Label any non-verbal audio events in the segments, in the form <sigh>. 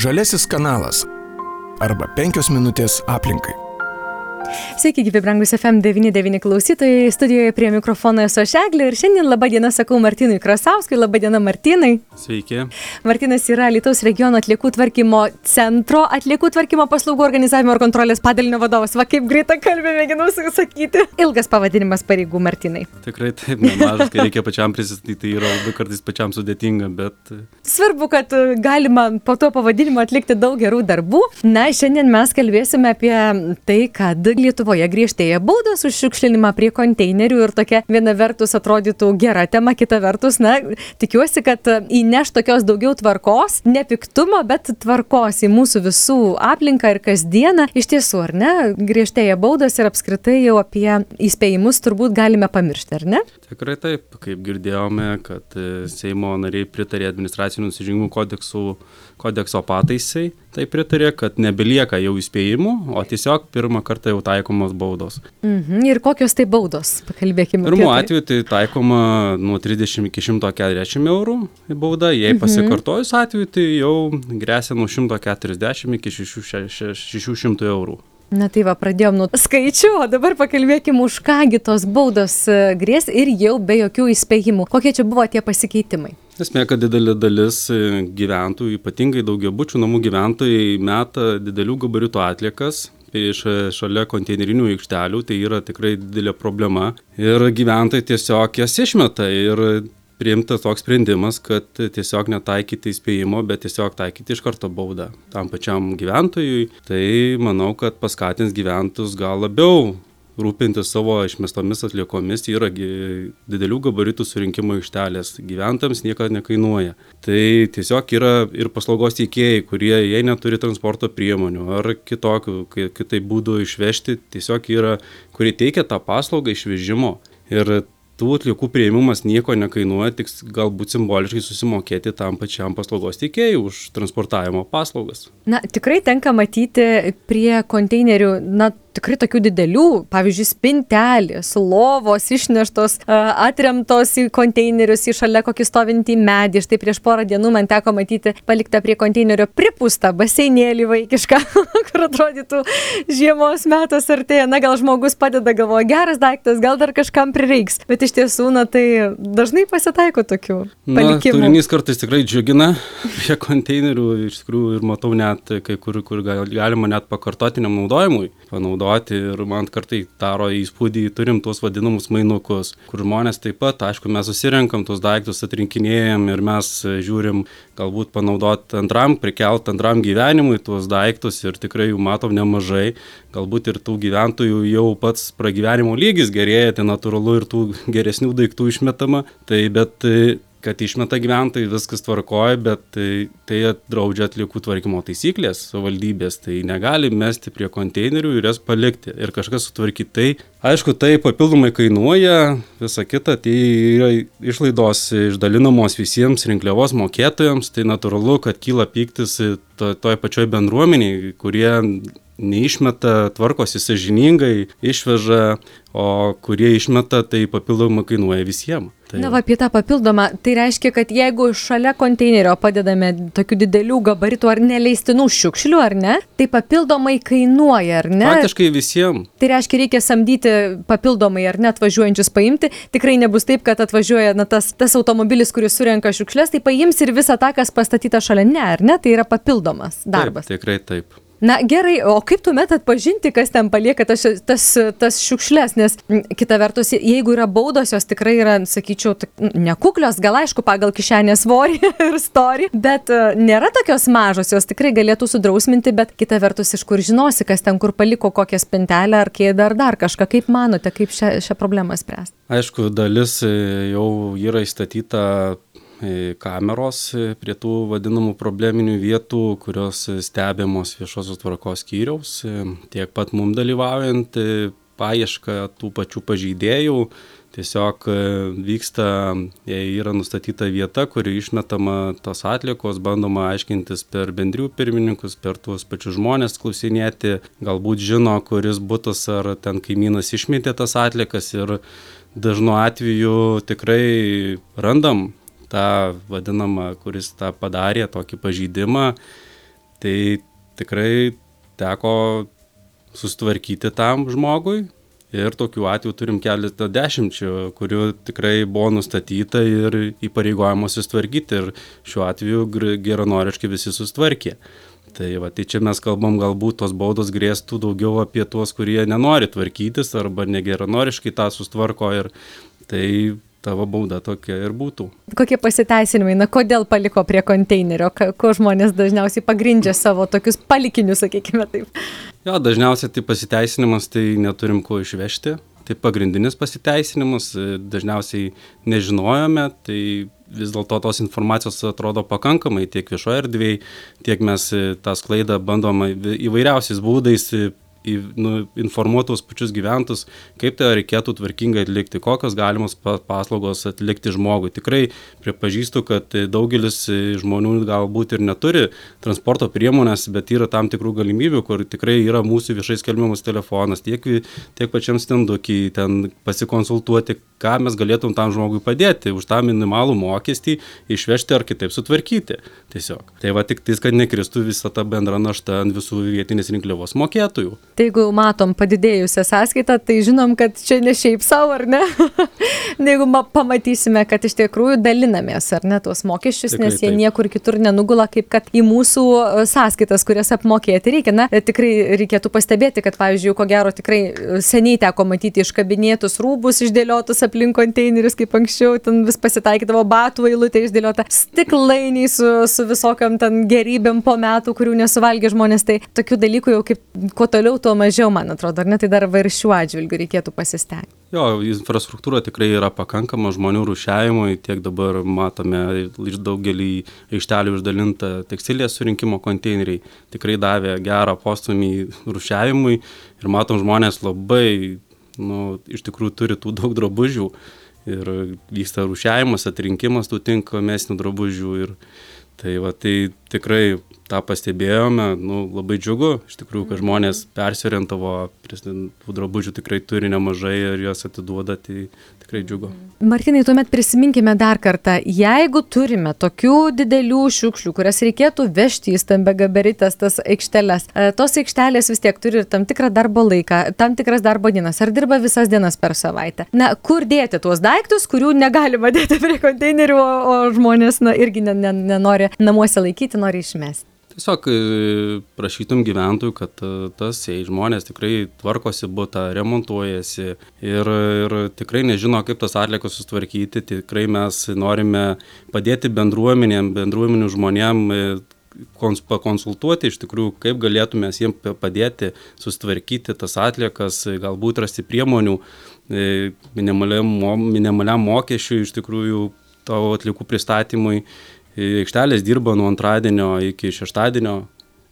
Žalesis kanalas arba penkios minutės aplinkai. Sveiki, gyvi brangus FM99 klausytojai, studijoje prie mikrofono esu Šeglė ir šiandien labą dieną sakau Martinui Krasauskui, labą dieną Martinai. Sveiki. Martinas yra Lietuvos regiono atliekų tvarkymo centro atliekų tvarkymo paslaugų organizavimo ir kontrolės padalinio vadovas. Va kaip greitą kalbę mėginau sakyti. Ilgas pavadinimas pareigų Martinai. Tikrai taip, nemažas, kai reikia pačiam prisistatyti, tai yra labai kartais pačiam sudėtinga, bet... Svarbu, kad galima po to pavadinimo atlikti daug gerų darbų. Na, šiandien mes kalbėsime apie tai, kad Lietuvoje griežtėja baudos už šiukšlinimą prie konteinerių ir tokia viena vertus atrodytų gera tema, kita vertus, na, tikiuosi, kad įneš tokios daugiau tvarkos, ne piktumo, bet tvarkos į mūsų visų aplinką ir kasdieną. Iš tiesų, ar ne, griežtėja baudos ir apskritai jau apie įspėjimus turbūt galime pamiršti, ar ne? Tikrai taip, kaip girdėjome, kad e, Seimo nariai pritarė administracinių nusižengimų kodekso pataisai, tai pritarė, kad nebelieka jau įspėjimų, o tiesiog pirmą kartą jau taikomos baudos. Mhm. Ir kokios tai baudos? Pakalbėkime. Pirmu tai. atveju tai taikoma nuo 30 iki 140 eurų bauda, jei mhm. pasikartojus atveju tai jau grėsia nuo 140 iki 600 eurų. Na tai va, pradėjom nuo skaičių, o dabar pakalbėkime, už kągi tos baudos e, grės ir jau be jokių įspėjimų. Kokie čia buvo tie pasikeitimai? Esmė, kad didelė dalis e, gyventojų, ypatingai daugiabučių namų gyventojai, meta didelių gabaritų atliekas iš šalia konteinerinių aikštelių, tai yra tikrai didelė problema. Ir gyventojai tiesiog jas išmeta ir priimtas toks sprendimas, kad tiesiog netaikyti įspėjimo, bet tiesiog taikyti iš karto baudą tam pačiam gyventojui. Tai manau, kad paskatins gyventus gal labiau rūpintis savo išmestomis atliekomis yra didelių gabaritų surinkimo aikštelės. Gyventams niekada nekainuoja. Tai tiesiog yra ir paslaugos teikėjai, kurie jei neturi transporto priemonių ar kitokių, kitaip būdų išvežti, tiesiog yra, kurie teikia tą paslaugą išvežimo. Ir tų atliekų priėmimas nieko nekainuoja, tik galbūt simboliškai susimokėti tam pačiam paslaugos teikėjui už transportavimo paslaugas. Na, tikrai tenka matyti prie konteinerių, na, tikrai tokių didelių, pavyzdžiui, spintelės, lovos išneštos, atremtos į konteinerius, į šalia kokį stovintį medį. Štai prieš porą dienų man teko matyti paliktą prie konteinerio pripūstą baseinėlį vaikišką, <laughs> kur atrodytų žiemos metas artėja. Na, gal žmogus padeda, galvoja, geras daiktas, gal dar kažkam prireiks. Bet iš tiesų, na, tai dažnai pasitaiko tokių palikimų. Na, turinys kartais tikrai džiugina <laughs> prie konteinerių, iš tikrųjų, ir matau net kai kur, kur galima net pakartotiniam naudojimui panaudoti ir man kartai daro įspūdį, turim tuos vadinamus mainukus, kur žmonės taip pat, aišku, mes susirenkam tuos daiktus, atrinkinėjom ir mes žiūrim, galbūt panaudoti antram, prikelt antram gyvenimui tuos daiktus ir tikrai jų matom nemažai, galbūt ir tų gyventojų jau pats pragyvenimo lygis gerėja, tai natūralu ir tų geresnių daiktų išmetama, tai bet kad išmeta gyventojai, viskas tvarkoja, bet tai, tai draudžia atliekų tvarkymo taisyklės savivaldybės, tai negali mesti prie konteinerių ir jas palikti. Ir kažkas sutvarkyti. Tai aišku, tai papildomai kainuoja, visa kita, tai yra išlaidos išdalinamos visiems rinkliavos mokėtojams, tai natūralu, kad kyla pyktis to, toj pačioj bendruomeniai, kurie neišmeta, tvarkosi sažiningai, išveža, o kurie išmeta, tai papildomai kainuoja visiems. Tai Na, va, apie tą papildomą, tai reiškia, kad jeigu šalia konteinerio padedame tokių didelių gabaritų ar neleistinų šiukšlių, ar ne, tai papildomai kainuoja, ar ne? Praktiškai visiems. Tai reiškia, reikia samdyti papildomai, ar net važiuojančius paimti. Tikrai nebus taip, kad atvažiuoja na, tas, tas automobilis, kuris surenka šiukšlės, tai paims ir visą tą, kas pastatyta šalia. Ne, ar ne? Tai yra papildomas darbas. Taip, tikrai taip. Na gerai, o kaip tuomet atpažinti, kas ten palieka tas, tas, tas šiukšlės, nes kita vertus, jeigu yra baudos, jos tikrai yra, sakyčiau, nekuklios, gal aišku, pagal kišenės svorį <laughs> ir storį, bet e, nėra tokios mažos, jos tikrai galėtų sudrausminti, bet kita vertus, iš kur žinosi, kas ten kur paliko kokią spintelę ar kėdę ar dar kažką, kaip manote, kaip šią, problemą spręsti? Aišku, dalis e, jau yra įstatyta kameros prie tų vadinamų probleminių vietų, kurios stebimos viešosios tvarkos skyriaus, tiek pat mum dalyvaujant paieška tų pačių pažeidėjų. Tiesiog vyksta, jei yra nustatyta vieta, kuri išmetama tos atliekos, bandoma aiškintis per bendrių pirmininkus, per tuos pačius žmonės klausinėti, galbūt žino, kuris būtas ar ten kaimynas išmetė tas atliekas ir dažnu atveju tikrai randam tą vadinamą, kuris tą padarė, tokį pažydimą. Tai tikrai teko sustvarkyti tam žmogui ir tokių atvejų turim keletą dešimčių, kurių tikrai buvo nustatyta ir įpareigojama sustvarkyti ir šiuo atveju geranoriškai visi sustvarkė. Tai, va, tai čia mes kalbam, galbūt tos baudos grėstų daugiau apie tuos, kurie nenori tvarkytis arba negeranoriškai tą sustvarko ir tai tavo bauda tokia ir būtų. Kokie pasiteisinimai, na kodėl paliko prie konteinerio, ko žmonės dažniausiai pagrindžia savo tokius palikinius, sakykime taip. Jo, dažniausiai tai pasiteisinimas, tai neturim ko išvežti. Tai pagrindinis pasiteisinimas, dažniausiai nežinojome, tai vis dėlto tos informacijos atrodo pakankamai tiek viešoje erdvėje, tiek mes tą sklaidą bandom įvairiausiais būdais į, nu, informuotus pačius gyventus, kaip tai reikėtų tvarkingai atlikti, kokios galimos paslaugos atlikti žmogui. Tikrai pripažįstu, kad daugelis žmonių galbūt ir neturi transporto priemonės, bet yra tam tikrų galimybių, kur tikrai yra mūsų viešai skelbiamas telefonas, tiek, tiek pačiam stendukiai, ten pasikonsultuoti, ką mes galėtum tam žmogui padėti, už tą minimalų mokestį išvežti ar kitaip sutvarkyti. Tiesiog. Tai va tik tais, kad nekristų visa ta bendra našta ant visų vietinės rinkliavos mokėtojų. Tai jeigu matom padidėjusią sąskaitą, tai žinom, kad čia ne šiaip savo, ar ne? <laughs> jeigu pamatysime, kad iš tikrųjų dalinamės, ar ne, tuos mokesčius, tikrai, nes jie taip. niekur kitur nenugula, kaip kad į mūsų e, sąskaitas, kurias apmokėti reikia. Na, e, tikrai reikėtų pastebėti, kad, pavyzdžiui, ko gero tikrai e, seniai teko matyti iškabinėtus rūbus išdėliotus aplink konteinerius, kaip anksčiau, ten vis pasitaikydavo batų eilutė išdėliota, stiklainiai su, su visokiam ten gerybėm po metų, kurių nesuvalgė žmonės. Tai tokių dalykų jau kaip kuo toliau, tuo mažiau, man atrodo, ar ne, tai dar ir šiuo atžvilgiu reikėtų pasistengti. Jo, infrastruktūra tikrai yra pakankama žmonių rušiavimui, tiek dabar matome iš daugelį aikštelių išdalinta tekstilės surinkimo konteineriai, tikrai davė gerą postumį rušiavimui ir matom žmonės labai, nu, iš tikrųjų turi tų daug drabužių ir vyksta rušiavimas, atrinkimas tų tinkamesnių drabužių ir tai va, tai tikrai tą pastebėjome, nu, labai džiugu, iš tikrųjų, kad žmonės persiorientavo, tų drabužių tikrai turi nemažai ir juos atiduoda, tai tikrai džiugu. Martinai, tuomet prisiminkime dar kartą, jeigu turime tokių didelių šiukšlių, kurias reikėtų vežti į stambę gabaritas tas aikšteles, e, tos aikštelės vis tiek turi ir tam tikrą darbo laiką, tam tikras darbo dienas, ar dirba visas dienas per savaitę. Na, kur dėti tuos daiktus, kurių negalima dėti prie konteinerių, o, o žmonės na, irgi nenori namuose laikyti, nori išmesti. Tiesiog e, prašytum gyventojų, kad e, tas, jei žmonės tikrai tvarkosi būtą, remontuojasi ir, ir tikrai nežino, kaip tas atlikas sustvarkyti, tikrai mes norime padėti bendruomenėm, bendruomenių žmonėm e, pakonsultuoti iš tikrųjų, kaip galėtume jiems padėti sustvarkyti tas atliekas, galbūt rasti priemonių minimaliam, minimaliam mokesčiui iš tikrųjų tavo atlikų pristatymui Aikštelės dirba nuo antradienio iki šeštadienio,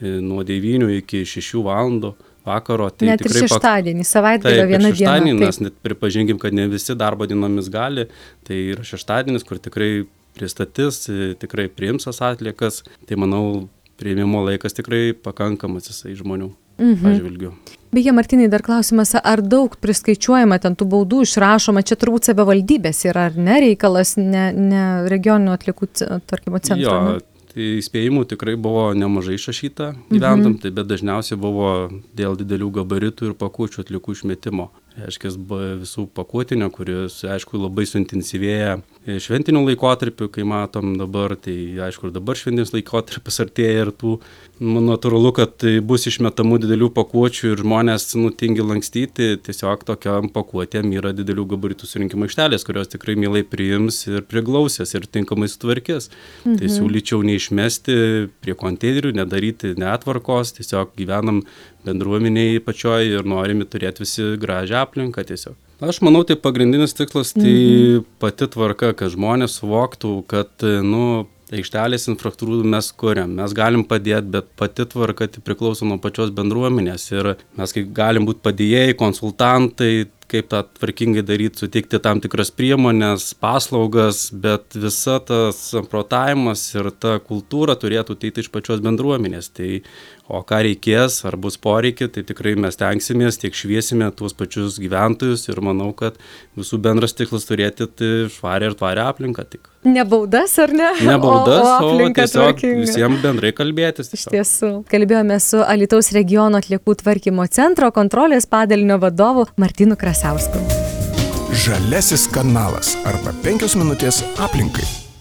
nuo 9 iki 6 valandų vakaro. Tai net ir šeštadienį, savaitgalio viena diena. Šeštadienį, mes net pripažinkim, kad ne visi darbo dienomis gali, tai yra šeštadienis, kur tikrai pristatys, tikrai priimsas atliekas, tai manau, prieimimo laikas tikrai pakankamas jisai žmonių mhm. atžvilgių. Beje, Martinai, dar klausimas, ar daug priskaičiuojama ten tų baudų išrašoma, čia turbūt savivaldybės yra, ar ne reikalas, ne, ne regioninio atlikų, tarkimo, centro. Jo, ne? tai įspėjimų tikrai buvo nemažai išrašyta gyventam, mhm. tai bet dažniausiai buvo dėl didelių gabaritų ir pakuočių atlikų išmetimo. Reiškia, visų pakuotinio, kuris, aišku, labai suintensyvėja šventiniu laikotarpiu, kai matom dabar, tai aišku, ir dabar šventinis laikotarpis artėja ir tų, nu, natūralu, kad tai bus išmetamų didelių pakuočių ir žmonės nutingi lankstyti, tiesiog tokiam pakuotėm yra didelių gabaritų surinkimo aikštelės, kurios tikrai mielai priims ir priglausės ir tinkamai sutvarkės. Tai mhm. Tai siūlyčiau neišmesti prie konteinerių, nedaryti netvarkos, tiesiog gyvenam bendruomeniai pačioj ir norime turėti visi gražią aplinką tiesiog. Aš manau, tai pagrindinis tikslas tai mhm. pati tvarka, kad žmonės suvoktų, kad, nu, aikštelės infrastruktūrų mes kuriam, mes galim padėti, bet pati tvarka tai priklauso nuo pačios bendruomenės ir mes kaip galim būti padėjėjai, konsultantai, kaip tą tvarkingai daryti, suteikti tam tikras priemonės, paslaugas, bet visa tas samprotavimas ir ta kultūra turėtų ateiti iš pačios bendruomenės. Tai o ką reikės, ar bus poreikiai, tai tikrai mes tenksimės, tiek šviesime tuos pačius gyventojus ir manau, kad visų bendras tikslas turėti tai švarę ir tvarę aplinką tik. Ne baudas, ar ne? Ne baudas, o, o, tiesiog tvarkinga. visiems bendrai kalbėtis. Iš tiesų. Kalbėjome su Alitaus regiono atliekų tvarkymo centro kontrolės padalinio vadovu Martinu Krasausku. Žalesis kanalas arba penkios minutės aplinkai.